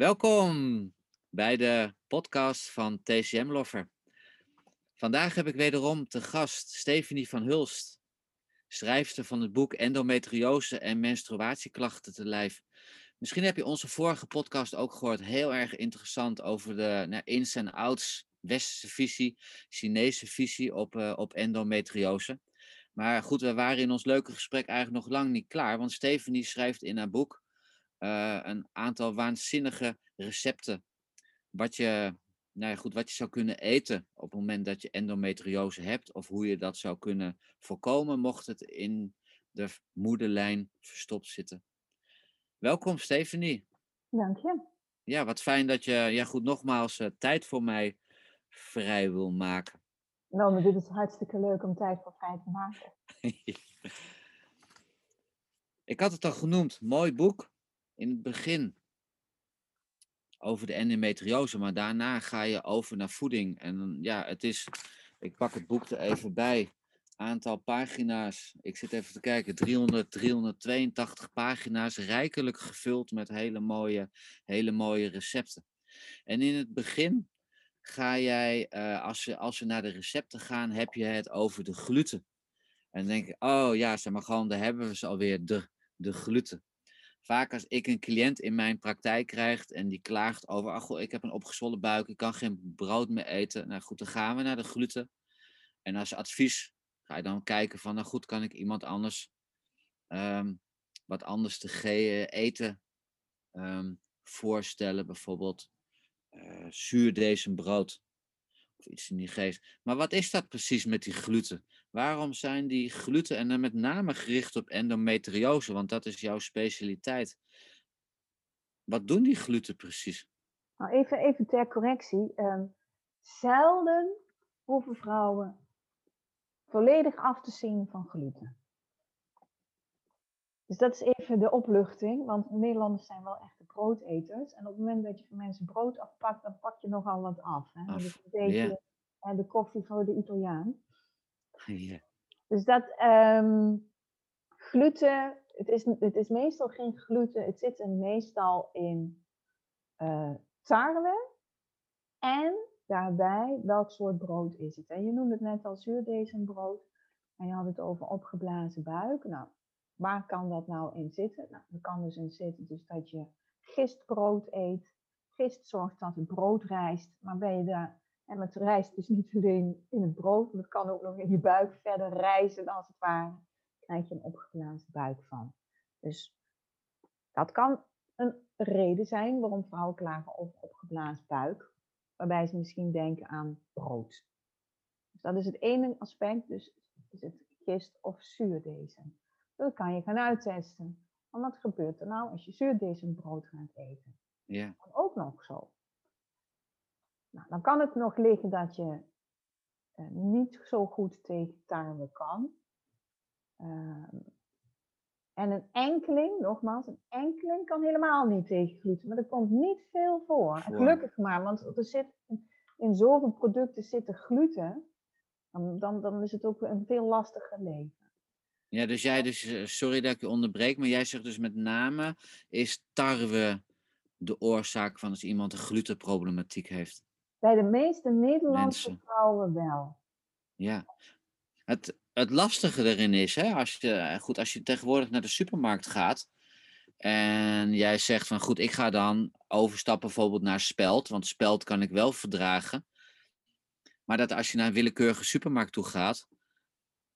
Welkom bij de podcast van TCM Lover. Vandaag heb ik wederom te gast Stephanie van Hulst, schrijfster van het boek Endometriose en menstruatieklachten te lijf. Misschien heb je onze vorige podcast ook gehoord, heel erg interessant over de nou, ins en outs, westerse visie, Chinese visie op, uh, op endometriose. Maar goed, we waren in ons leuke gesprek eigenlijk nog lang niet klaar, want Stephanie schrijft in haar boek uh, een aantal waanzinnige recepten. Wat je, nou ja, goed, wat je zou kunnen eten op het moment dat je endometriose hebt. Of hoe je dat zou kunnen voorkomen mocht het in de moederlijn verstopt zitten. Welkom Stephanie. Dank je. Ja, wat fijn dat je ja, goed, nogmaals uh, tijd voor mij vrij wil maken. Nou, maar dit is hartstikke leuk om tijd voor vrij te maken. Ik had het al genoemd, mooi boek in het begin over de endometriose, maar daarna ga je over naar voeding. En ja, het is, ik pak het boek er even bij. Aantal pagina's, ik zit even te kijken, 300, 382 pagina's, rijkelijk gevuld met hele mooie, hele mooie recepten. En in het begin ga jij, uh, als, we, als we naar de recepten gaan, heb je het over de gluten. En dan denk ik, oh ja, zeg maar gewoon, daar hebben we ze alweer, de, de gluten vaak als ik een cliënt in mijn praktijk krijg en die klaagt over, ach ik heb een opgezwollen buik, ik kan geen brood meer eten. Nou goed, dan gaan we naar de gluten. En als advies ga je dan kijken van, nou goed, kan ik iemand anders um, wat anders te eten um, voorstellen, bijvoorbeeld uh, zuurdezenbrood iets in die geest. Maar wat is dat precies met die gluten? Waarom zijn die gluten en dan met name gericht op endometriose, want dat is jouw specialiteit. Wat doen die gluten precies? Nou, even, even ter correctie. Um, zelden hoeven vrouwen volledig af te zien van gluten. Dus dat is even de opluchting, want Nederlanders zijn wel echte broodeters. En op het moment dat je van mensen brood afpakt, dan pak je nogal wat af. Hè? af. Dus een beetje yeah. de koffie voor de Italiaan. Yeah. Dus dat um, gluten, het is, het is meestal geen gluten, het zit er meestal in uh, tarwe. En daarbij, welk soort brood is het? En je noemde het net al zuurdezenbrood. En je had het over opgeblazen buik. Nou, waar kan dat nou in zitten? Nou, er kan dus in zitten dus dat je gistbrood eet. Gist zorgt dat het brood rijst. Maar ben je daar en het rijst dus niet alleen in het brood, maar het kan ook nog in je buik verder rijzen als het ware. krijg je een opgeblazen buik van. Dus dat kan een reden zijn waarom vrouwen klagen over opgeblazen buik. Waarbij ze misschien denken aan brood. Dus dat is het ene aspect. Dus is het gist of zuurdezen. Dat kan je gaan uittesten. Maar wat gebeurt er nou als je zuurdezenbrood gaat eten? Ja. Ook nog zo. Nou, dan kan het nog liggen dat je uh, niet zo goed tegen tarwe kan. Uh, en een enkeling, nogmaals, een enkeling kan helemaal niet tegen gluten. Maar er komt niet veel voor. voor. Gelukkig maar, want er zit, in zoveel producten zitten gluten. Dan, dan, dan is het ook een veel lastiger leven. Ja, dus jij, dus, eh, sorry dat ik je onderbreek, maar jij zegt dus met name, is tarwe de oorzaak van als iemand een glutenproblematiek heeft? Bij de meeste Nederlandse Mensen. vrouwen wel. Ja. Het, het lastige erin is, hè, als je, goed, als je tegenwoordig naar de supermarkt gaat en jij zegt van goed, ik ga dan overstappen bijvoorbeeld naar speld, want speld kan ik wel verdragen. Maar dat als je naar een willekeurige supermarkt toe gaat,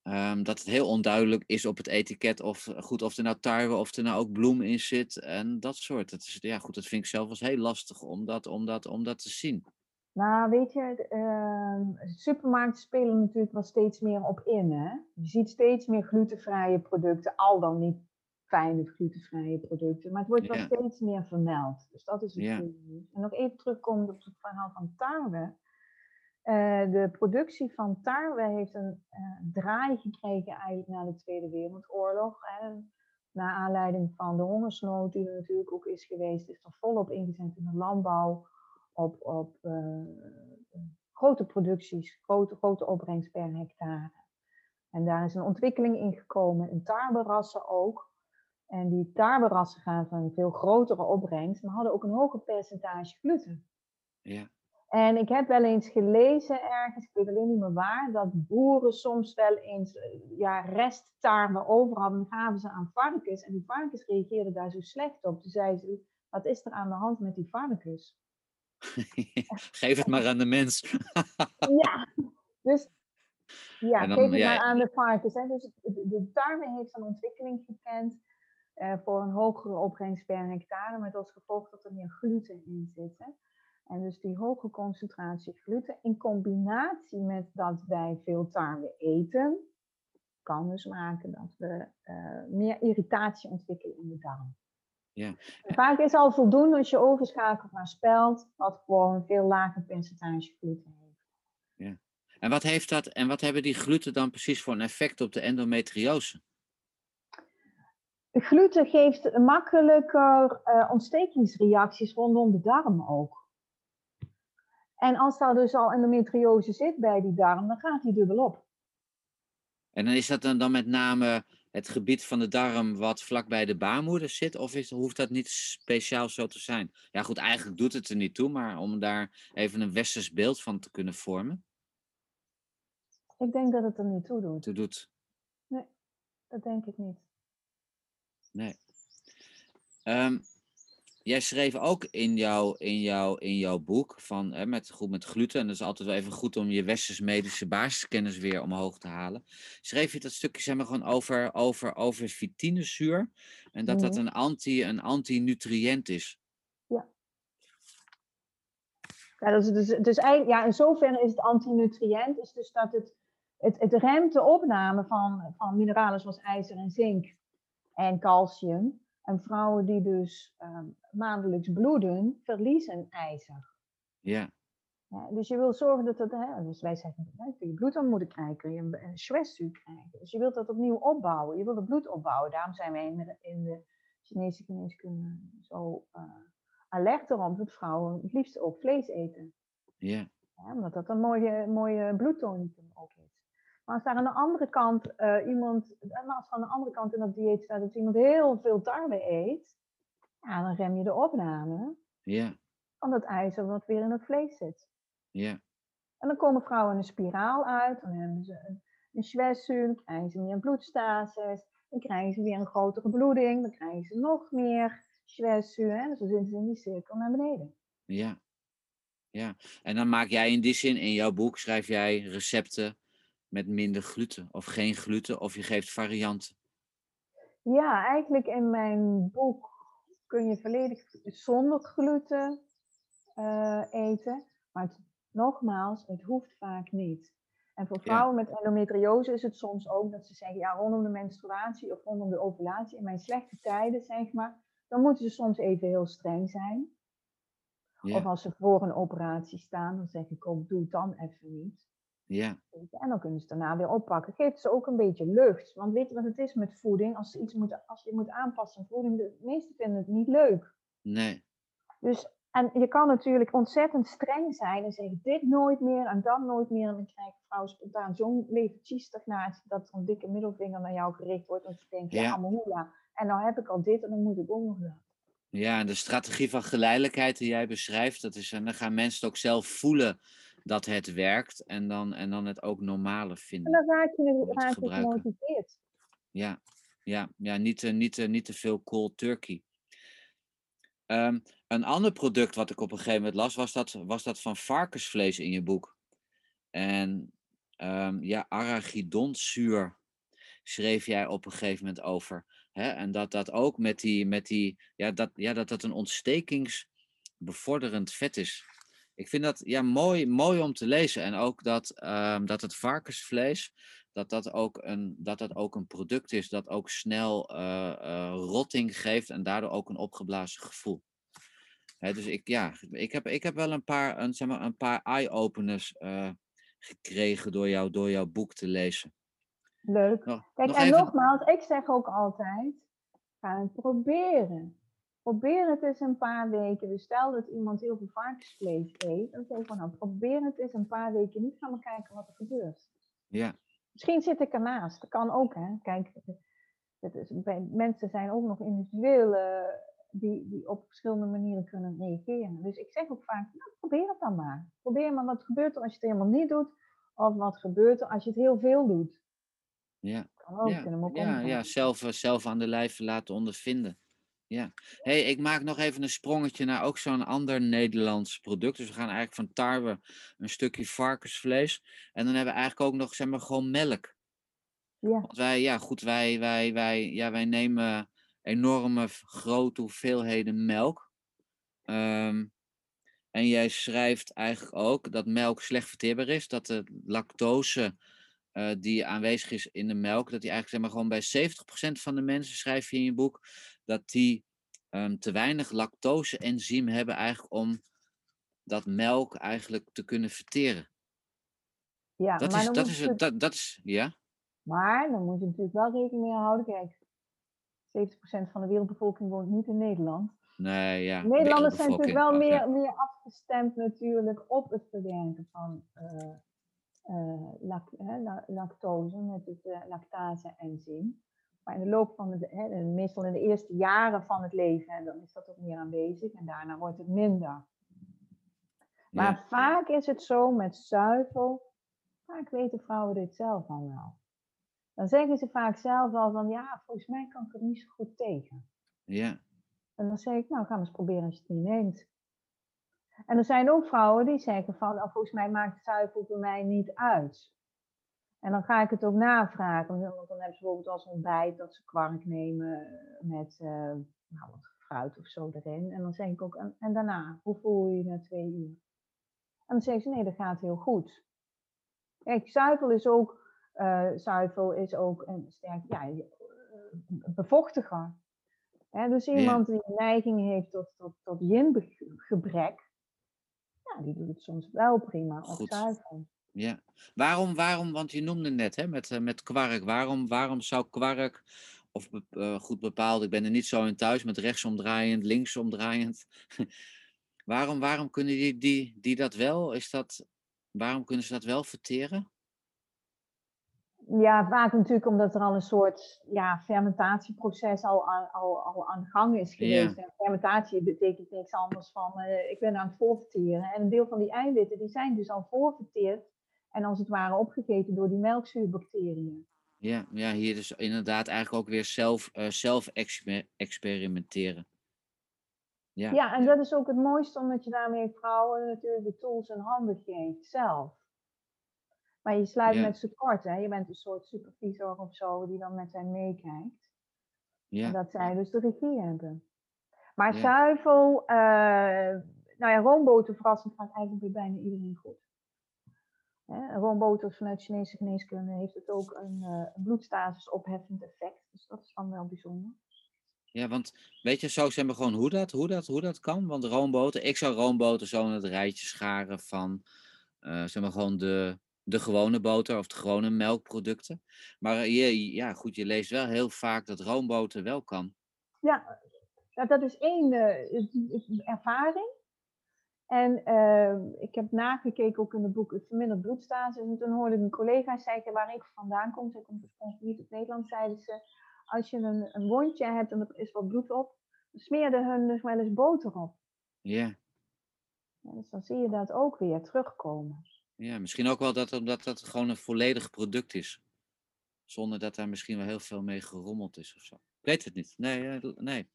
um, dat het heel onduidelijk is op het etiket of goed of er nou tarwe of er nou ook bloem in zit en dat soort. Dat is, ja, goed, dat vind ik zelf wel heel lastig om dat, om dat, om dat te zien. Nou, weet je, uh, supermarkten spelen natuurlijk wel steeds meer op in. Hè? Je ziet steeds meer glutenvrije producten, al dan niet fijne glutenvrije producten, maar het wordt wel steeds meer vermeld. Dus dat is het ja. En nog even terugkomen op het verhaal van tarwe. Uh, de productie van tarwe heeft een uh, draai gekregen eigenlijk na de Tweede Wereldoorlog. Hè. Na aanleiding van de hongersnood die er natuurlijk ook is geweest, is er volop ingezet in de landbouw op, op uh, grote producties, grote, grote opbrengst per hectare. En daar is een ontwikkeling in gekomen, in tarwerassen ook. En die tarwerassen gaven een veel grotere opbrengst, maar hadden ook een hoger percentage gluten. Ja. En ik heb wel eens gelezen ergens, ik weet alleen niet meer waar, dat boeren soms wel eens eh, ja, resttarwe over hadden. Dan gaven ze aan varkens en die varkens reageerden daar zo slecht op. Toen zeiden ze, wat is er aan de hand met die varkens? Geef het maar aan de mens. ja, dus ja, dan- geef het ja, maar aan de varkens. Hè. Dus de, de tarwe heeft een ontwikkeling gekend eh, voor een hogere opbrengst per hectare, met als gevolg dat er meer gluten in zit. Hè. En dus die hoge concentratie gluten in combinatie met dat wij veel tarwe eten, kan dus maken dat we eh, meer irritatie ontwikkelen in de darm. Ja. En Vaak is al voldoende als je overschakelt naar spelt, wat gewoon een veel lager percentage gluten heeft. En wat, heeft dat, en wat hebben die gluten dan precies voor een effect op de endometriose? Gluten geeft makkelijker eh, ontstekingsreacties rondom de darm ook. En als daar dus al endometriose zit bij die darm, dan gaat die dubbel op. En dan is dat dan, dan met name het gebied van de darm wat vlakbij de baarmoeder zit? Of is, hoeft dat niet speciaal zo te zijn? Ja goed, eigenlijk doet het er niet toe, maar om daar even een westers beeld van te kunnen vormen. Ik denk dat het er niet toe doet. Toe doet. Dat denk ik niet. Nee. Ehm, jij schreef ook in jouw, in jouw, in jouw boek van, hè, met, goed met gluten, en dat is altijd wel even goed om je westers medische basiskennis weer omhoog te halen. Schreef je dat stukje zeg maar, gewoon over, over, over vitinezuur en dat dat Mhm. een, anti, een antinutriënt is. Ja, dat is dus, dus eigenlijk, ja, in zoverre is het antinutriënt, is dus dat het, het, het remt de opname van, van mineralen zoals ijzer en zink en calcium. En vrouwen die dus ehm, maandelijks bloeden, verliezen ijzer. Ja, Ja, dus je wil zorgen dat dat, hè, dus wij zeggen, hè, kun je bloedarmoede krijgen, kun je een, een schwestzuur krijgen. Dus je wilt dat opnieuw opbouwen, je wilt het bloed opbouwen. Daarom zijn wij in de, in de Chinese geneeskunde zo eh, alert erop dat vrouwen het liefst ook vlees eten. ja, Ja, omdat dat een mooie, mooie bloedtonicum ook is. Maar als daar aan de andere kant eh, iemand, en als er aan de andere kant in dat dieet staat dat iemand heel veel tarwe eet, ja, dan rem je de opname ja, van dat ijzer wat weer in het vlees zit. ja, En dan komen vrouwen in een spiraal uit, dan hebben ze een, een dan krijgen ze meer bloedstasis, dan krijgen ze weer een grotere bloeding, dan krijgen ze nog meer schwestzuur, hè, dus dan zitten ze in die cirkel naar beneden. ja. Ja, en dan maak jij in die zin, in jouw boek schrijf jij recepten met minder gluten of geen gluten, of je geeft varianten. Ja, eigenlijk in mijn boek kun je volledig zonder gluten eh, eten. Maar het, nogmaals, het hoeft vaak niet. En voor Ja. vrouwen met endometriose is het soms ook dat ze zeggen, ja, rondom de menstruatie of rondom de ovulatie, in mijn slechte tijden, zeg maar, dan moeten ze soms even heel streng zijn. Ja, Of als ze voor een operatie staan, dan zeg ik ook, doe het dan even niet. Ja, je, En dan kunnen ze het daarna weer oppakken. Geeft ze ook een beetje lucht. Want weet je wat het is met voeding? Als, ze iets moeten, als je moet aanpassen aan voeding, de meesten vinden het niet leuk. nee, Dus, en je kan natuurlijk ontzettend streng zijn en zeggen dit nooit meer en dat nooit meer. En dan krijgt vrouw spontaan zo'n levertje-stagnatie dat er een dikke middelvinger naar jou gericht wordt. En ze denken, ja, Ja. maar hoela. En nou heb ik al dit en dan moet ik ook nog dat. Ja, en de strategie van geleidelijkheid die jij beschrijft, dat is, en dan gaan mensen het ook zelf voelen dat het werkt en dan, en dan het ook normale En vinden. dan raak je, het raak je gemotiveerd. Ja, ja, ja niet, te- niet, te- niet te veel cold turkey. Ehm, een ander product wat ik op een gegeven moment las, was dat, was dat van varkensvlees in je boek. En ehm, ja, arachidonzuur schreef jij op een gegeven moment over. Hè? En dat dat ook met die, met die ja, dat, ja, dat dat een ontstekingsbevorderend vet is. Ik vind dat ja, mooi, mooi om te lezen. En ook dat, ehm, dat het varkensvlees, dat dat, ook een, dat dat ook een product is dat ook snel eh, eh, rotting geeft en daardoor ook een opgeblazen gevoel. Hè, dus ik, ja, ik, heb, ik heb wel een paar, een, zeg maar, een paar eye-openers eh, gekregen door, jou, door jouw boek te lezen. Leuk. Nog, Kijk, nog en even, nogmaals, ik zeg ook altijd, ga het proberen. Probeer het eens een paar weken. Dus stel dat iemand heel veel varkensvlees eet, dan zeg ik van, nou, probeer het eens een paar weken niet. Ga maar kijken wat er gebeurt. ja, Misschien zit ik ernaast. Dat kan ook, hè. Kijk, is, bij, mensen zijn ook nog individueel eh, die, die op verschillende manieren kunnen reageren. Dus ik zeg ook vaak, nou, probeer het dan maar. Probeer maar wat gebeurt er als je het helemaal niet doet. Of wat gebeurt er als je het heel veel doet. Ja, Kan ook, ja, ja, ja zelf, eh, zelf aan de lijf laten ondervinden. Ja. hey, ik maak nog even een sprongetje naar ook zo'n ander Nederlands product. Dus we gaan eigenlijk van tarwe een stukje varkensvlees. En dan hebben we eigenlijk ook nog, zeg maar, gewoon melk. Ja, Want wij, ja, goed, wij, wij, wij, ja, wij nemen enorme grote hoeveelheden melk. Ehm, en jij schrijft eigenlijk ook dat melk slecht verteerbaar is. Dat de lactose eh, die aanwezig is in de melk, dat die eigenlijk zeg maar, gewoon bij 70% van de mensen, schrijf je in je boek, dat die ehm, te weinig lactose-enzym hebben eigenlijk om dat melk eigenlijk te kunnen verteren. ja Dat maar, is, dan dat is, je, het- dat, dat is, ja, maar dan moet je natuurlijk wel rekening mee houden. Kijk, 70% van de wereldbevolking woont niet in Nederland. nee, ja. Nederlanders zijn natuurlijk wel meer, meer afgestemd natuurlijk op het verwerken van eh, eh, lac- hè, la- lactose met het uh, lactase-enzym. Maar in de loop van het, hè, meestal in de eerste jaren van het leven, hè, dan is dat ook meer aanwezig en daarna wordt het minder. Maar ja. vaak is het zo met zuivel, vaak weten vrouwen dit zelf al wel. Dan zeggen ze vaak zelf al van, ja, volgens mij kan ik er niet zo goed tegen. ja. En dan zeg ik, nou, ga maar eens proberen als je het niet neemt. En er zijn ook vrouwen die zeggen van, nou, volgens mij maakt zuivel voor mij niet uit. En dan ga ik het ook navragen, want dan hebben ze bijvoorbeeld als ontbijt dat ze kwark nemen met eh, nou, wat fruit of zo erin. En dan zeg ik ook, en, en daarna, hoe voel je je na twee uur? En dan zeggen ze, nee, dat gaat heel goed. Kijk, zuivel is ook, eh, zuivel is ook een sterk, ja, eh, bevochtiger. Hè, dus iemand die een neiging heeft tot, tot, tot yin-gebrek, ja, die doet het soms wel prima op zuivel. Ja. Waarom, waarom, want je noemde net hè, met, eh, met kwark, waarom, waarom zou kwark, of eh, goed bepaald, ik ben er niet zo in thuis, met rechtsomdraaiend, linksomdraaiend. waarom, waarom kunnen die, die, die dat wel? Is dat, waarom kunnen ze dat wel verteren? Ja, vaak natuurlijk omdat er al een soort ja, fermentatieproces al aan, al, al aan de gang is geweest. En fermentatie betekent niks anders van, eh, ik ben aan het voorverteren. En een deel van die eiwitten, die zijn dus al voorverteerd en als het ware opgegeten door die melkzuurbacteriën. Ja, ja, hier dus inderdaad eigenlijk ook weer zelf, eh, zelf exper- experimenteren. Ja, Ja, en dat is ook het mooiste, omdat je daarmee vrouwen natuurlijk de tools in handen geeft, zelf. Maar je sluit Ja. met kort, hè. Je bent een soort supervisor of zo, die dan met hen meekijkt. En ja, dat zij dus de regie hebben. Maar Ja. zuivel, eh, nou ja, roomboter verrassend gaat eigenlijk bij bijna iedereen goed. Roomboter vanuit Chinese geneeskunde heeft het ook een, eh, een bloedstatus opheffend effect. Dus dat is dan wel bijzonder. ja, want weet je zo zeg maar gewoon hoe dat, hoe dat, hoe dat kan? Want roomboter, ik zou roomboter zo in het rijtje scharen van, eh, zeg maar gewoon de, de gewone boter of de gewone melkproducten. Maar eh, je, ja, goed, je leest wel heel vaak dat roomboter wel kan. Ja, dat, is één ervaring. En eh, ik heb nagekeken ook in het boek Het verminderd bloedstatus. En toen hoorde ik een collega zeggen waar ik vandaan kom. Zij komt oorspronkelijk niet uit Nederland. Zeiden ze, als je een, een wondje hebt en er is wat bloed op. Smeerde hun dus wel eens boter op. Ja, Ja, dus dan zie je dat ook weer terugkomen. ja, misschien ook wel dat omdat dat gewoon een volledig product is. Zonder dat daar misschien wel heel veel mee gerommeld is of zo. Ik weet het niet. Nee, eh, nee.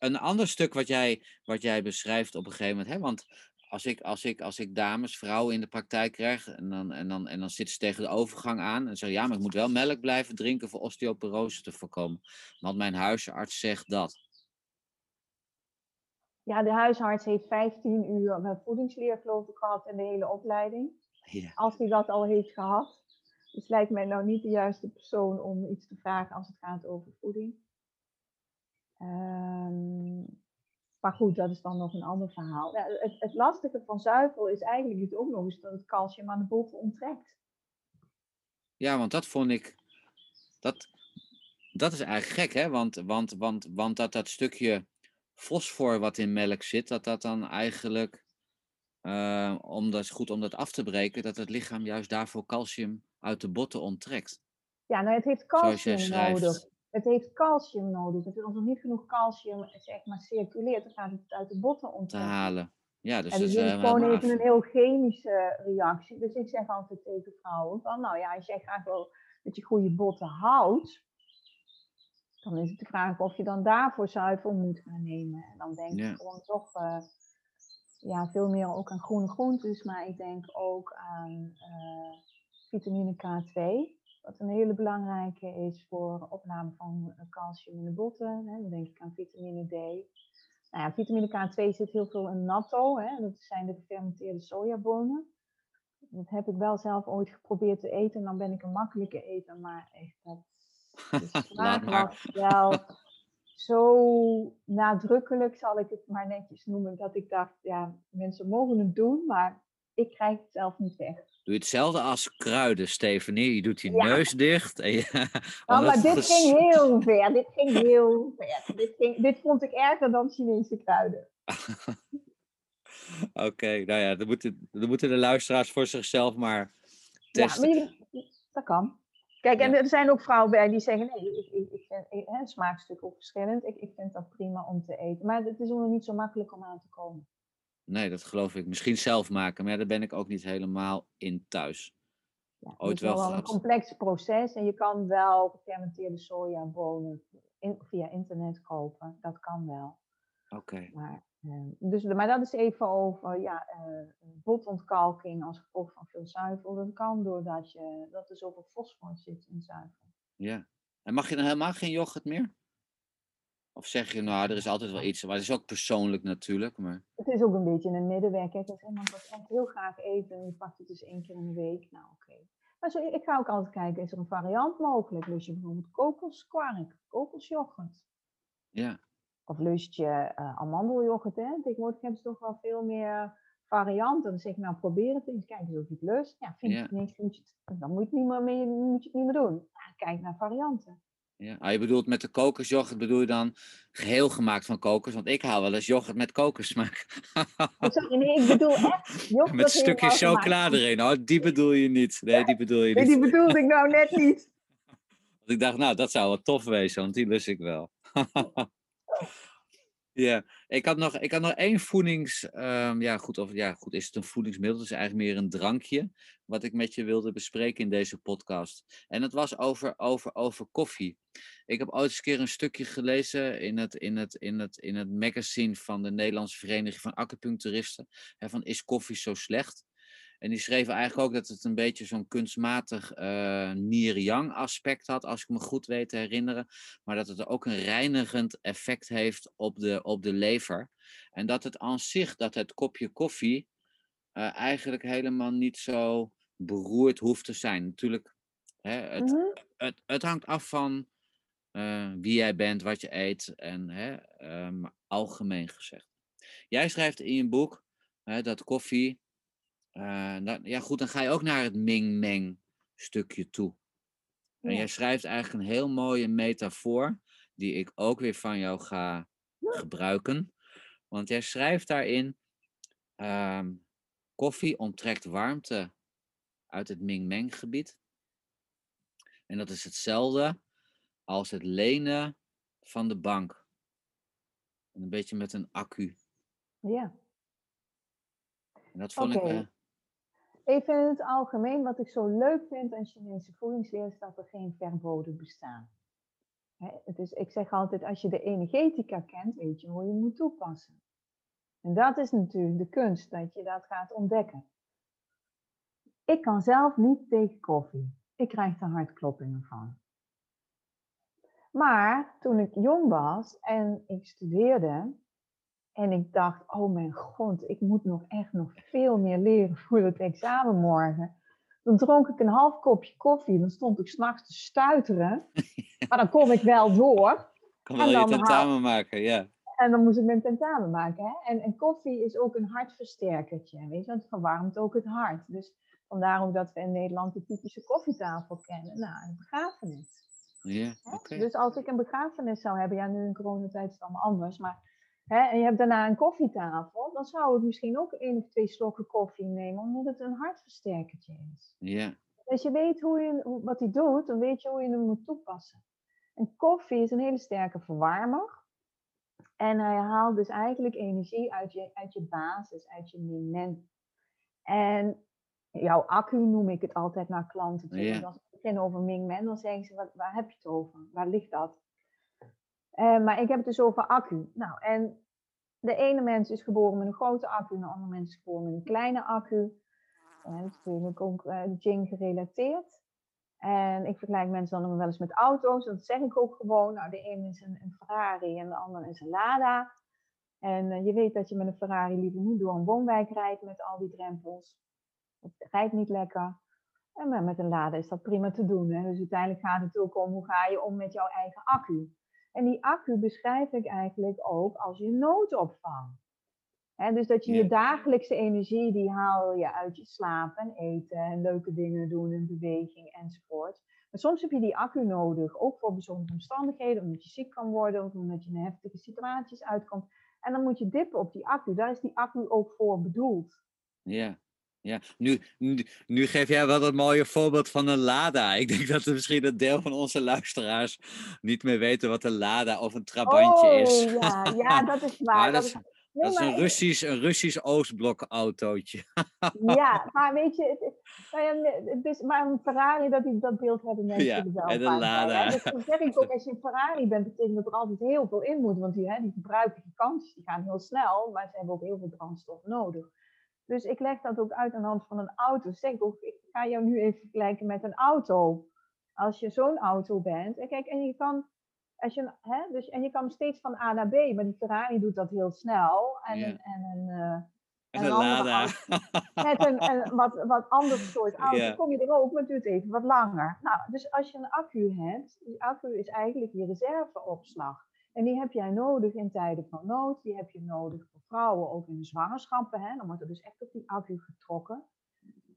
Een ander stuk wat jij, wat jij beschrijft op een gegeven moment, hè, want als ik, als, ik, als ik dames, vrouwen in de praktijk krijg en dan, en, dan, en dan zitten ze tegen de overgang aan en zeggen ja, maar ik moet wel melk blijven drinken voor osteoporose te voorkomen. Want mijn huisarts zegt dat. Ja, de huisarts heeft 15 uur met voedingsleer geloof ik gehad in de hele opleiding. Ja, Als hij dat al heeft gehad. Dus lijkt mij nou niet de juiste persoon om iets te vragen als het gaat over voeding. Ehm, maar goed, dat is dan nog een ander verhaal. Ja, het, het lastige van zuivel is eigenlijk het ook nog eens dat het calcium aan de botten onttrekt. ja want dat vond ik, dat, dat is eigenlijk gek, hè? Want, want, want, want dat dat stukje fosfor wat in melk zit, dat dat dan eigenlijk, eh, om dat, goed om dat af te breken, dat het lichaam juist daarvoor calcium uit de botten onttrekt. Ja, nou het heeft calcium nodig. Het heeft calcium nodig. Dus als er niet genoeg calcium zeg maar, circuleert, dan gaat het uit de botten te onttrekken. halen. Ja, dus En dat dus is het is eh, gewoon even af. een heel chemische reactie. Dus ik zeg altijd tegen vrouwen van, nou ja, als jij graag wil dat je goede botten houdt, dan is het de vraag of je dan daarvoor zuivel moet gaan nemen. En dan denk Ja. ik gewoon toch eh, ja, veel meer ook aan groene groentes, maar ik denk ook aan eh, vitamine K2. Wat een hele belangrijke is voor opname van calcium in de botten. Hè. Dan denk ik aan vitamine D. Nou ja, vitamine K2 zit heel veel in natto. Hè. Dat zijn de gefermenteerde sojabonen. Dat heb ik wel zelf ooit geprobeerd te eten. En dan ben ik een makkelijke eter. Maar echt, dat, smaak was wel zo nadrukkelijk, zal ik het maar netjes noemen. Dat ik dacht, ja, mensen mogen het doen. Maar ik krijg het zelf niet weg. Doe je hetzelfde als kruiden, Stefanie. Je doet je Ja. neus dicht. En je, Oh, maar dit ges- ging heel ver. Dit ging heel ver. Dit, ging, dit vond ik erger dan Chinese kruiden. Oké, nou ja, dan moeten, dan moeten de luisteraars voor zichzelf maar Ja, testen. maar je- dat kan. Kijk, en Ja. er zijn ook vrouwen bij die zeggen, nee, ik, ik, ik vind ik, hè, verschillend. Ik, ik vind dat prima om te eten. Maar het is nog niet zo makkelijk om aan te komen. Nee, dat geloof ik. Misschien zelf maken, maar ja, daar ben ik ook niet helemaal in thuis. Ja, het is wel wel een complex proces. En je kan wel gefermenteerde sojabonen in, via internet kopen. Dat kan wel. Oké, Maar, eh, dus, maar dat is even over ja, eh, botontkalking als gevolg van veel zuivel. Dat kan doordat je, dat er zoveel fosfor zit in zuivel. ja. En mag je dan helemaal geen yoghurt meer? Of zeg je, nou, er is altijd wel iets, maar het is ook persoonlijk natuurlijk. Maar Het is ook een beetje een middenweg. Kijk, als iemand dat echt heel graag eet en je pakt het dus één keer in de week, nou oké. Maar zo, ik ga ook altijd kijken, is er een variant mogelijk? Lust je bijvoorbeeld kokoskwark, kokosyoghurt? ja, Of lust je eh amandelyoghurt? Hè? Tegenwoordig hebben ze toch wel veel meer varianten. Dan zeg ik, nou probeer het eens, kijk eens of je het lust. Ja, vind je Ja. het niks, moet je het, dan moet je het niet meer, mee- moet je het niet meer doen. Ja, kijk naar varianten. Ja. Ah, je bedoelt met de kokosyoghurt bedoel je dan geheel gemaakt van kokos? Want ik haal wel eens yoghurt met kokossmaak. Oh, sorry, nee, ik bedoel echt yoghurt met een stukje helemaal gemaakt. chocola erin. Oh, die bedoel je niet. Nee, die bedoel je Nee, niet. die bedoelde ik nou net niet. Want ik dacht, nou, dat zou wel tof wezen, want die lust ik wel. ja, ik had nog, ik had nog één voedings... ehm, ja, goed, of, ja, goed, is het een voedingsmiddel? Het is eigenlijk meer een drankje, wat ik met je wilde bespreken in deze podcast. En het was over, over, over koffie. Ik heb ooit eens een keer een stukje gelezen in het, in het, in het, in het magazine van de Nederlandse Vereniging van Acupuncturisten. Hè, van, is koffie zo slecht? En die schreven eigenlijk ook dat het een beetje zo'n kunstmatig nier-yang aspect had, als ik me goed weet te herinneren. Maar dat het ook een reinigend effect heeft op de, op de lever. En dat het aan zich, dat het kopje koffie eh, eigenlijk helemaal niet zo beroerd hoeft te zijn. Natuurlijk, hè, het, Mhm. het, het hangt af van eh, wie jij bent, wat je eet en hè, ehm, algemeen gezegd. Jij schrijft in je boek hè, dat koffie. Eh, ja, goed, dan ga je ook naar het Ming-Meng stukje toe. En Ja. jij schrijft eigenlijk een heel mooie metafoor, die ik ook weer van jou ga gebruiken. Want jij schrijft daarin: ehm, koffie onttrekt warmte uit het Ming-Meng gebied. En dat is hetzelfde als het lenen van de bank. En een beetje met een accu. Ja. En dat vond ik. Even in het algemeen, wat ik zo leuk vind aan Chinese voedingsleer, is dat er geen verboden bestaan. Het is, ik zeg altijd, als je de energetica kent, weet je hoe je moet toepassen. En dat is natuurlijk de kunst, dat je dat gaat ontdekken. Ik kan zelf niet tegen koffie. Ik krijg er hartkloppingen van. Maar toen ik jong was en ik studeerde, en ik dacht, oh mijn god, ik moet nog echt nog veel meer leren voor het examen morgen. Dan dronk ik een half kopje koffie, dan stond ik s'nachts te stuiteren. Maar dan kon ik wel door. kan en wel je dan haal- tentamen maken, ja. En dan moest ik mijn tentamen maken. Hè? En, en koffie is ook een hartversterkertje. Weet je, want het verwarmt ook het hart. Dus vandaar ook dat we in Nederland de typische koffietafel kennen. Nou, een begrafenis. Ja. Dus als ik een begrafenis zou hebben, ja, nu in coronatijd is het allemaal anders, maar hè, en je hebt daarna een koffietafel, dan zou ik misschien ook één of twee slokken koffie nemen, omdat het een hartversterkertje is. Ja, Als je weet hoe je, wat hij doet, dan weet je hoe je hem moet toepassen. En koffie is een hele sterke verwarmer. En hij haalt dus eigenlijk energie uit je, uit je basis, uit je moment. En jouw accu noem ik het altijd naar klanten toe. Ja. Als ik begin over Ming Men, dan zeggen ze, wat, waar heb je het over? Waar ligt dat? Eh, maar ik heb het dus over accu. Nou, en de ene mens is geboren met een grote accu, en de andere mens is geboren met een kleine accu. En dat is natuurlijk ook uh, gerelateerd. En ik vergelijk mensen dan wel eens met auto's. Dat zeg ik ook gewoon. Nou, de ene is een, Ferrari en de andere is een Lada. En je weet dat je met een Ferrari liever niet door een woonwijk rijdt met al die drempels. Het rijdt niet lekker. En met een Lada is dat prima te doen. Hè? Dus uiteindelijk gaat het ook om hoe ga je om met jouw eigen accu. En die accu beschrijf ik eigenlijk ook als je noodopvang. He, dus dat je je dagelijkse energie, die haal je uit je slaap en eten en leuke dingen doen en beweging enzovoort. Maar soms heb je die accu nodig, ook voor bijzondere omstandigheden, omdat je ziek kan worden of omdat je in heftige situaties uitkomt. En dan moet je dippen op die accu. Daar is die accu ook voor bedoeld. Ja, ja. Nu, nu, nu geef jij wel een mooie voorbeeld van een Lada. Ik denk dat er misschien een deel van onze luisteraars niet meer weten wat een Lada of een Trabantje oh, is. Ja, ja, dat is waar. Dat dat is, is, nee, dat is een Russisch, een Russisch Oostblok autootje. Ja, maar weet je, het, het- nou het is, maar een Ferrari, dat, die, dat beeld hebben mensen Ja, wel en een hè. Lada. Dus dan zeg ik ook, als je een Ferrari bent, betekent dat er altijd heel veel in moet. Want die, hè, die gebruiken gigantisch, die gaan heel snel, maar ze hebben ook heel veel brandstof nodig. Dus ik leg dat ook uit aan de hand van een auto. Zeg ik ook, ik ga jou nu even vergelijken met een auto. Als je zo'n auto bent, en kijk, en je kan, als je, hè, dus, en je kan steeds van A naar B, maar die Ferrari doet dat heel snel. En, een, en een, eh, En een Lada. met een, een wat, wat ander soort auto kom je er ook, maar het duurt even wat langer. Nou, dus als je een accu hebt, die accu is eigenlijk je reserveopslag. En die heb jij nodig in tijden van nood. Die heb je nodig voor vrouwen, ook in de zwangerschappen. Hè? Dan wordt er dus echt op die accu getrokken.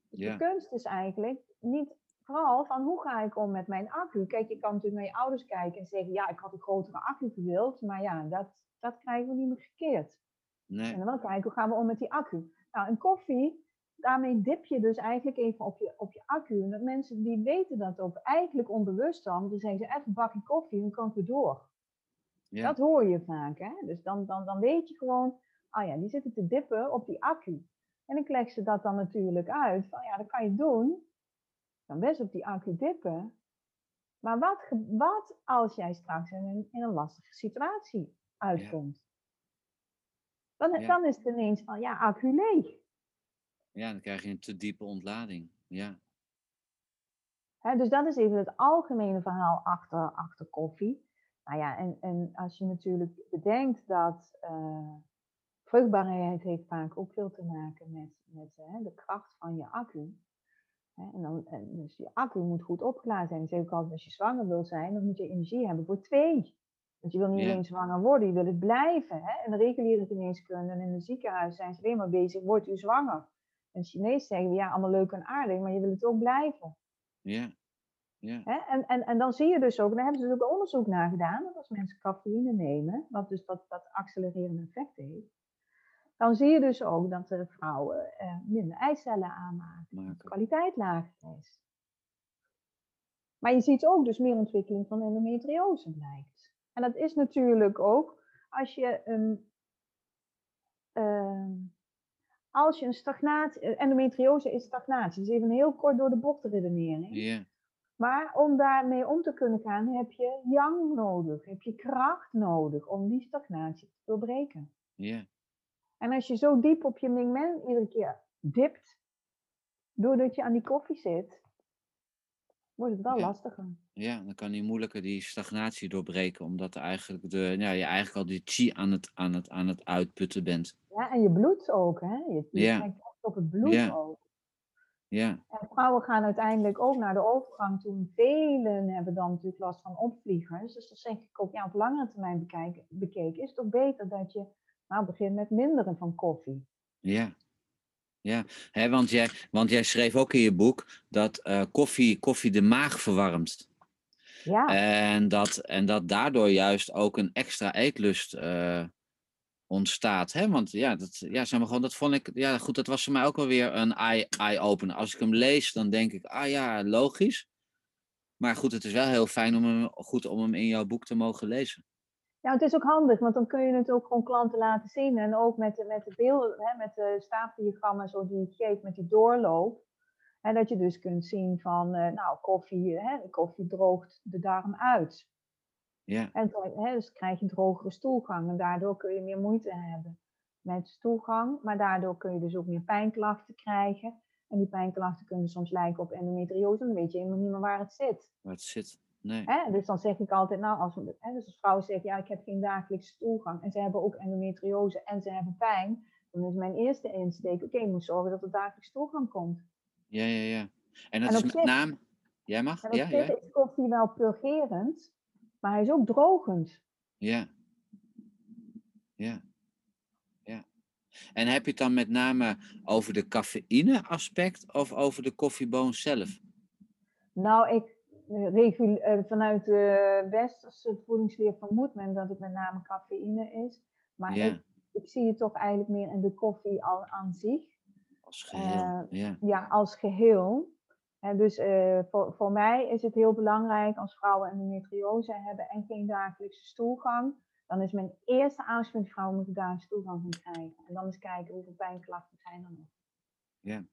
Dus Ja. de kunst is eigenlijk niet vooral van hoe ga ik om met mijn accu. Kijk, je kan natuurlijk naar je ouders kijken en zeggen, ja, ik had een grotere accu gewild. Maar ja, dat, dat krijgen we niet meer gekeerd. Nee. En dan wel kijken, hoe gaan we om met die accu? Nou, een koffie, daarmee dip je dus eigenlijk even op je, op je accu. En dat mensen die weten dat ook eigenlijk onbewust dan. Dan zeggen ze even een bakje koffie en dan kan ik weer door. Ja. Dat hoor je vaak, hè? Dus dan, dan, dan weet je gewoon, ah ja, die zitten te dippen op die accu. En ik leg ze dat dan natuurlijk uit. Van ja, dat kan je doen. Dan best op die accu dippen. Maar wat, wat als jij straks in een, in een lastige situatie uitkomt? Dan, Ja. dan is het ineens van, ja, accu leeg. ja, dan krijg je een te diepe ontlading. Ja. Hè, dus dat is even het algemene verhaal achter, achter koffie. Nou ja, en, en als je natuurlijk bedenkt dat eh, vruchtbaarheid heeft vaak ook veel te maken met, met hè, de kracht van je accu. Hè, en dan, en dus je accu moet goed opgeladen zijn. Ik zeg ook altijd, als je zwanger wil zijn, dan moet je energie hebben voor twee. Want je wil niet Ja. alleen zwanger worden, je wil het blijven. Hè? In de reguliere geneeskunde en in het ziekenhuis zijn ze alleen maar bezig, wordt u zwanger? En Chinees zeggen we, ja, allemaal leuk en aardig, maar je wil het ook blijven. Ja. Ja. Hè? En, en, en dan zie je dus ook, daar hebben ze dus ook onderzoek naar gedaan, dat als mensen cafeïne nemen, wat dus dat, dat accelererende effect heeft, dan zie je dus ook dat de vrouwen eh, minder eicellen aanmaken, dat de kwaliteit lager is. Maar je ziet ook dus meer ontwikkeling van endometriose blijkt. En dat is natuurlijk ook als je een, ehm, als je een stagnatie, eh, endometriose is stagnatie, dus even heel kort door de bocht redenering. Ja. Maar om daarmee om te kunnen gaan, heb je yang nodig, heb je kracht nodig om die stagnatie te doorbreken. Ja. En als je zo diep op je Mingmen iedere keer dipt, doordat je aan die koffie zit, wordt het wel Ja. lastiger. Ja, dan kan je moeilijker die stagnatie doorbreken, omdat eigenlijk de, ja, je eigenlijk al die chi aan het, aan het, aan het uitputten bent. Ja, en je bloed ook, hè? Je, je Ja. op het bloed Ja. ook. Ja, En vrouwen gaan uiteindelijk ook naar de overgang toe. Velen hebben dan natuurlijk last van opvliegers. Dus dan zeg ik ook, ja, op langere termijn bekeken, is het toch beter dat je nou, begint met minderen van koffie. ja. Ja, Hè, want, jij, want jij schreef ook in je boek dat eh, koffie, koffie de maag verwarmt. Ja, En dat, en dat daardoor juist ook een extra eetlust eh, ontstaat. Hè? Want ja, dat, ja, zeg maar gewoon, dat vond ik, ja goed, dat was voor mij ook wel weer een eye- eye-opener. Als ik hem lees, dan denk ik, ah ja, logisch. Maar goed, het is wel heel fijn om hem, goed om hem in jouw boek te mogen lezen. Ja, het is ook handig, want dan kun je het ook gewoon klanten laten zien. En ook met de, met de beelden, hè, met de staafdiagrammen zo die je geeft met die doorloop. En dat je dus kunt zien van, eh, nou, koffie, hè, koffie droogt de darm uit. Ja, En dan, hè, dus krijg je drogere stoelgang en daardoor kun je meer moeite hebben met stoelgang. Maar daardoor kun je dus ook meer pijnklachten krijgen. En die pijnklachten kunnen soms lijken op endometriose, dan weet je helemaal niet meer waar het zit. waar het zit. Nee. Hè? Dus dan zeg ik altijd, nou, als, hè, dus als vrouwen zeggen, ja, ik heb geen dagelijkse stoelgang en ze hebben ook endometriose en ze hebben pijn, dan is mijn eerste insteek, oké, je moet zorgen dat er dagelijks stoelgang komt. Ja, ja, ja. En dat En is met name... Jij mag? En op Ja, zich ja. is koffie wel purgerend, maar hij is ook drogend. Ja. Ja. Ja. En heb je het dan met name over de cafeïne aspect of over de koffieboon zelf? Nou, ik eh, regul- eh, vanuit de westerse voedingsleer vermoedt men dat het met name cafeïne is. Maar Ja. ik, ik zie het toch eigenlijk meer in de koffie al aan zich. Als geheel. Eh, ja. ja, als geheel. En dus eh, voor, voor mij is het heel belangrijk als vrouwen endometriose hebben en geen dagelijkse stoelgang. Dan is mijn eerste aanspraak, vrouwen moeten daar een stoelgang van krijgen. En dan eens kijken hoeveel pijnklachten zijn er nog. Ja.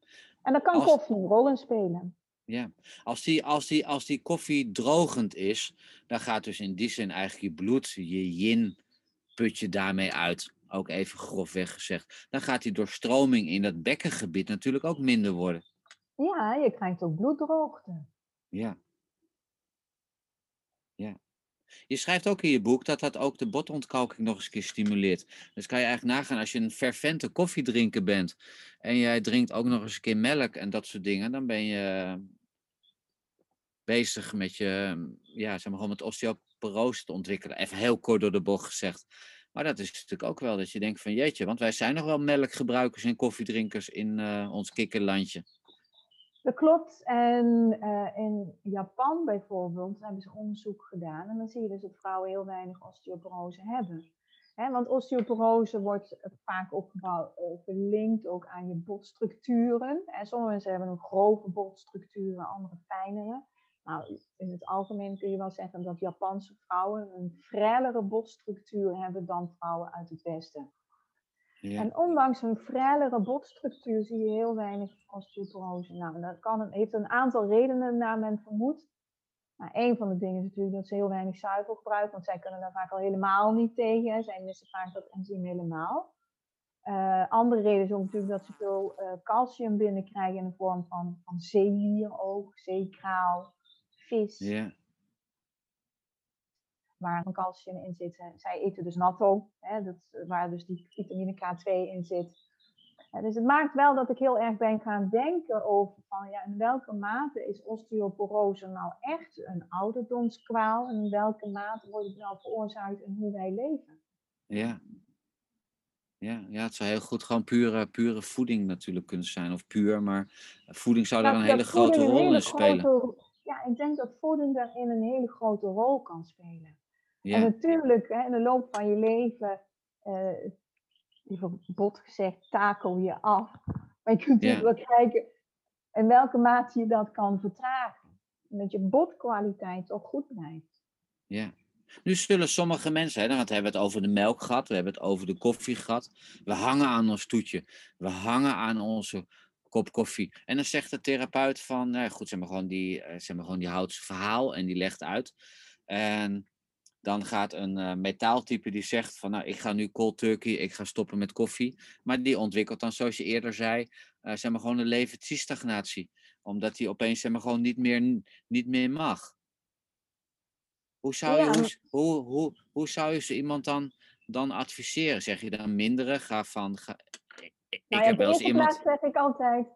En dan kan Als- koffie een rol in spelen. Ja, als die, als, die, als die koffie drogend is, dan gaat dus in die zin eigenlijk je bloed, je yin, put je daarmee uit. Ook even grofweg gezegd. Dan gaat die doorstroming in dat bekkengebied natuurlijk ook minder worden. Ja, je krijgt ook bloeddroogte. Ja. Ja. Je schrijft ook in je boek dat dat ook de botontkalking nog eens een keer stimuleert. Dus kan je eigenlijk nagaan als je een fervente koffiedrinker bent en jij drinkt ook nog eens een keer melk en dat soort dingen, dan ben je bezig met je, ja, zeg maar gewoon met osteoporose te ontwikkelen. Even heel kort door de bocht gezegd. Maar dat is natuurlijk ook wel dat je denkt van jeetje, want wij zijn nog wel melkgebruikers en koffiedrinkers in eh, ons kikkerlandje. Dat klopt. En eh, in Japan bijvoorbeeld hebben ze onderzoek gedaan. En dan zie je dus dat vrouwen heel weinig osteoporose hebben. Want osteoporose wordt vaak ook eh, gelinkt ook aan je botstructuren. En sommige mensen hebben een grove botstructuren, andere fijnere. Nou, in het algemeen kun je wel zeggen dat Japanse vrouwen een frellere botstructuur hebben dan vrouwen uit het Westen. Ja. En ondanks hun frellere botstructuur zie je heel weinig osteoporose. Nou, dat kan heeft een aantal redenen naar men vermoedt. Maar een van de dingen is natuurlijk dat ze heel weinig zuivel gebruiken, want zij kunnen daar vaak al helemaal niet tegen. Zij missen vaak dat enzym helemaal. Eh, andere reden is ook natuurlijk dat ze veel eh, calcium binnenkrijgen in de vorm van, van zeelieroog, zeekraal, vis Ja. Waar een calcium in zit. Zij eten dus natto, hè, dat, waar dus die vitamine K2 in zit. Dus het maakt wel dat ik heel erg ben gaan denken over van ja, in welke mate is osteoporose nou echt een ouderdomskwaal en in welke mate wordt het nou veroorzaakt in hoe wij leven. Ja. Ja, ja, het zou heel goed gewoon pure, pure voeding natuurlijk kunnen zijn. Of puur, maar voeding zou daar Dat- een hele grote rol in spelen. grote- ja, ik denk dat voeding daarin een hele grote rol kan spelen. En natuurlijk, hè, in de loop van je leven, eh even bot gezegd, takel je af. Maar je kunt Ja. natuurlijk wel kijken in welke mate je dat kan vertragen. En dat je botkwaliteit toch goed blijft. ja. Nu zullen sommige mensen, hè, want we hebben het over de melk gehad, we hebben het over de koffie gehad. We hangen aan ons toetje, we hangen aan onze kop koffie. En dan zegt de therapeut van, nou goed, zeg maar gewoon die, eh, zeg maar gewoon die houdt zijn verhaal en die legt uit. En dan gaat een eh, metaaltype die zegt van, nou, ik ga nu cold turkey, ik ga stoppen met koffie. Maar die ontwikkelt dan, zoals je eerder zei, eh, zeg maar gewoon een levensstagnatie. Omdat hij opeens, zeg maar gewoon niet meer, niet meer mag. Hoe zou, je, Ja, hoe, hoe, hoe, hoe zou je zo iemand dan, dan adviseren? Zeg je dan minderen? Ga van. Ga, ik Nou ja, heb wel eens iemand. zeg ik altijd,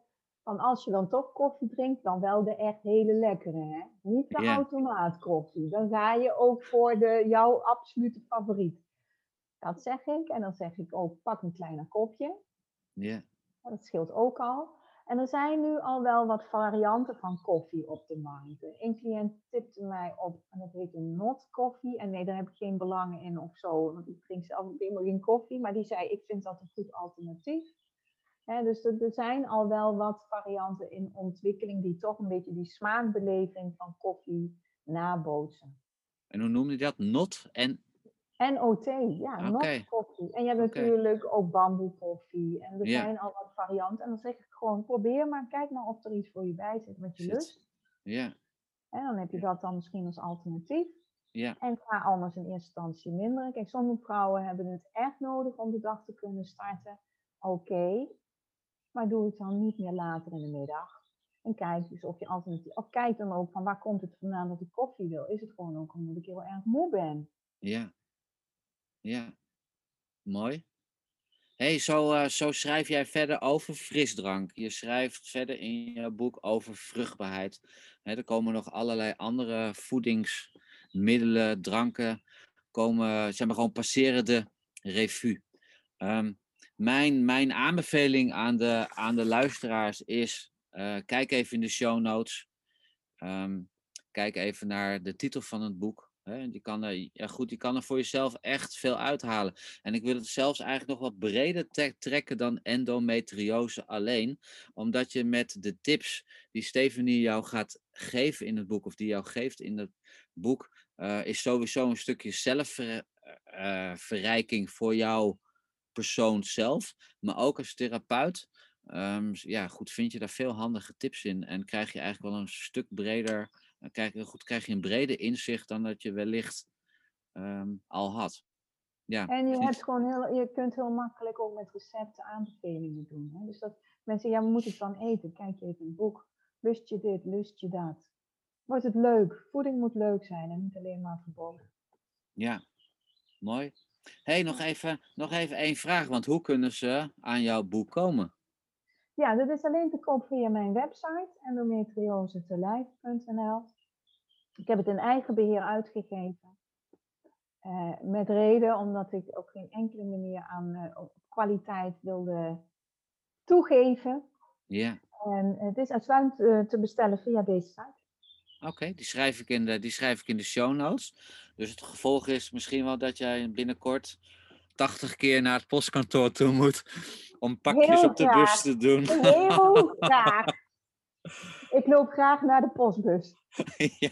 van als je dan toch koffie drinkt, dan wel de echt hele lekkere. Hè? Niet de automaatkoffie. Dan ga je ook voor de, jouw absolute favoriet. Dat zeg ik. En dan zeg ik ook, pak een kleiner kopje. Ja, Dat scheelt ook al. En er zijn nu al wel wat varianten van koffie op de markt. Een cliënt tipte mij op, en dat heet een not koffie. En nee, daar heb ik geen belangen in of zo, want ik drink zelf helemaal geen koffie. Maar die zei, ik vind dat een goed alternatief. Dus er, er zijn al wel wat varianten in ontwikkeling die toch een beetje die smaakbeleving van koffie nabootsen. En hoe noemde je dat? Not en... NOT, ja, not koffie. En je hebt natuurlijk ook bamboekoffie. En er Ja. zijn al wat varianten. En dan zeg ik gewoon, probeer maar, kijk maar of er iets voor je bij zit wat je lust. Ja, En dan heb je dat dan misschien als alternatief. ja, En ga anders in eerste instantie minderen. Kijk, sommige vrouwen hebben het echt nodig om de dag te kunnen starten. Oké, maar doe het dan niet meer later in de middag. En kijk dus of je alternatief. Of kijk dan ook van waar komt het vandaan dat ik koffie wil. Is het gewoon ook omdat ik heel erg moe ben? ja. Ja, mooi. hey, zo, eh, zo schrijf jij verder over frisdrank. Je schrijft verder in je boek over vruchtbaarheid. Er komen nog allerlei andere voedingsmiddelen, dranken, komen, zeg maar, gewoon passeren de revue. Ehm, mijn, mijn aanbeveling aan de, aan de luisteraars is, eh, kijk even in de show notes. Ehm, kijk even naar de titel van het boek. Hè? Die, kan er, ja goed, die kan er voor jezelf echt veel uithalen. En ik wil het zelfs eigenlijk nog wat breder trekken dan endometriose alleen. Omdat je met de tips die Stephanie jou gaat geven in het boek, of die jou geeft in het boek, eh, is sowieso een stukje zelfverrijking voor jouw persoon zelf. Maar ook als therapeut. ehm, ja, goed, vind je daar veel handige tips in. En krijg je eigenlijk wel een stuk breder dan krijg je, goed, krijg je een breder inzicht dan dat je wellicht ehm, al had. Ja, En je, hebt gewoon heel, je kunt heel makkelijk ook met recepten aanbevelingen doen. Hè? Dus dat mensen, ja, we moeten het dan eten. Kijk je even het boek. Lust je dit, lust je dat? Wordt het leuk? Voeding moet leuk zijn en niet alleen maar verboden. ja, mooi. Hey, nog even, nog even één vraag, want hoe kunnen ze aan jouw boek komen? Ja, dat is alleen te koop via mijn website endometriosetelijf.nl. Ik heb het in eigen beheer uitgegeven. Eh, met reden omdat ik op geen enkele manier aan eh, kwaliteit wilde toegeven. Ja, En het is uitsluitend eh, te bestellen via deze site. Oké, die, schrijf ik in de- die schrijf ik in de show notes. Dus het gevolg is misschien wel dat jij binnenkort 80 keer naar het postkantoor toe moet om pakjes Heel op de graag. bus te doen. Heel graag. Ik loop graag naar de postbus. ja,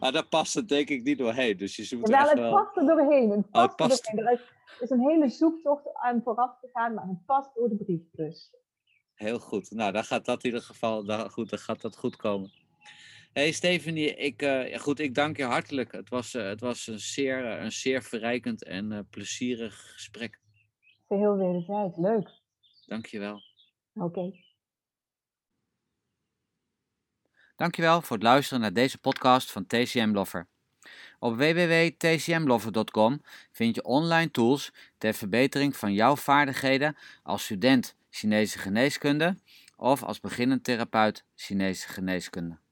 maar daar past het denk ik niet doorheen. Dus je Terwijl echt het wel... past er doorheen. Het past, er past- doorheen. Er is, er is een hele zoektocht aan vooraf gegaan, maar het past door de briefbus. Heel goed. Nou, dan gaat dat in ieder geval dan, goed, dan gaat dat goed komen. Hey Stephanie, ik, eh, ja, goed, ik dank je hartelijk. Het was, eh, het was een, zeer, eh, een zeer verrijkend en eh, plezierig gesprek. Geheel wederzijds. Leuk. Dank je wel. Oké. Dankjewel voor het luisteren naar deze podcast van TCM Lover. Op www.tcmlover.com vind je online tools ter verbetering van jouw vaardigheden als student Chinese geneeskunde of als beginnend therapeut Chinese geneeskunde.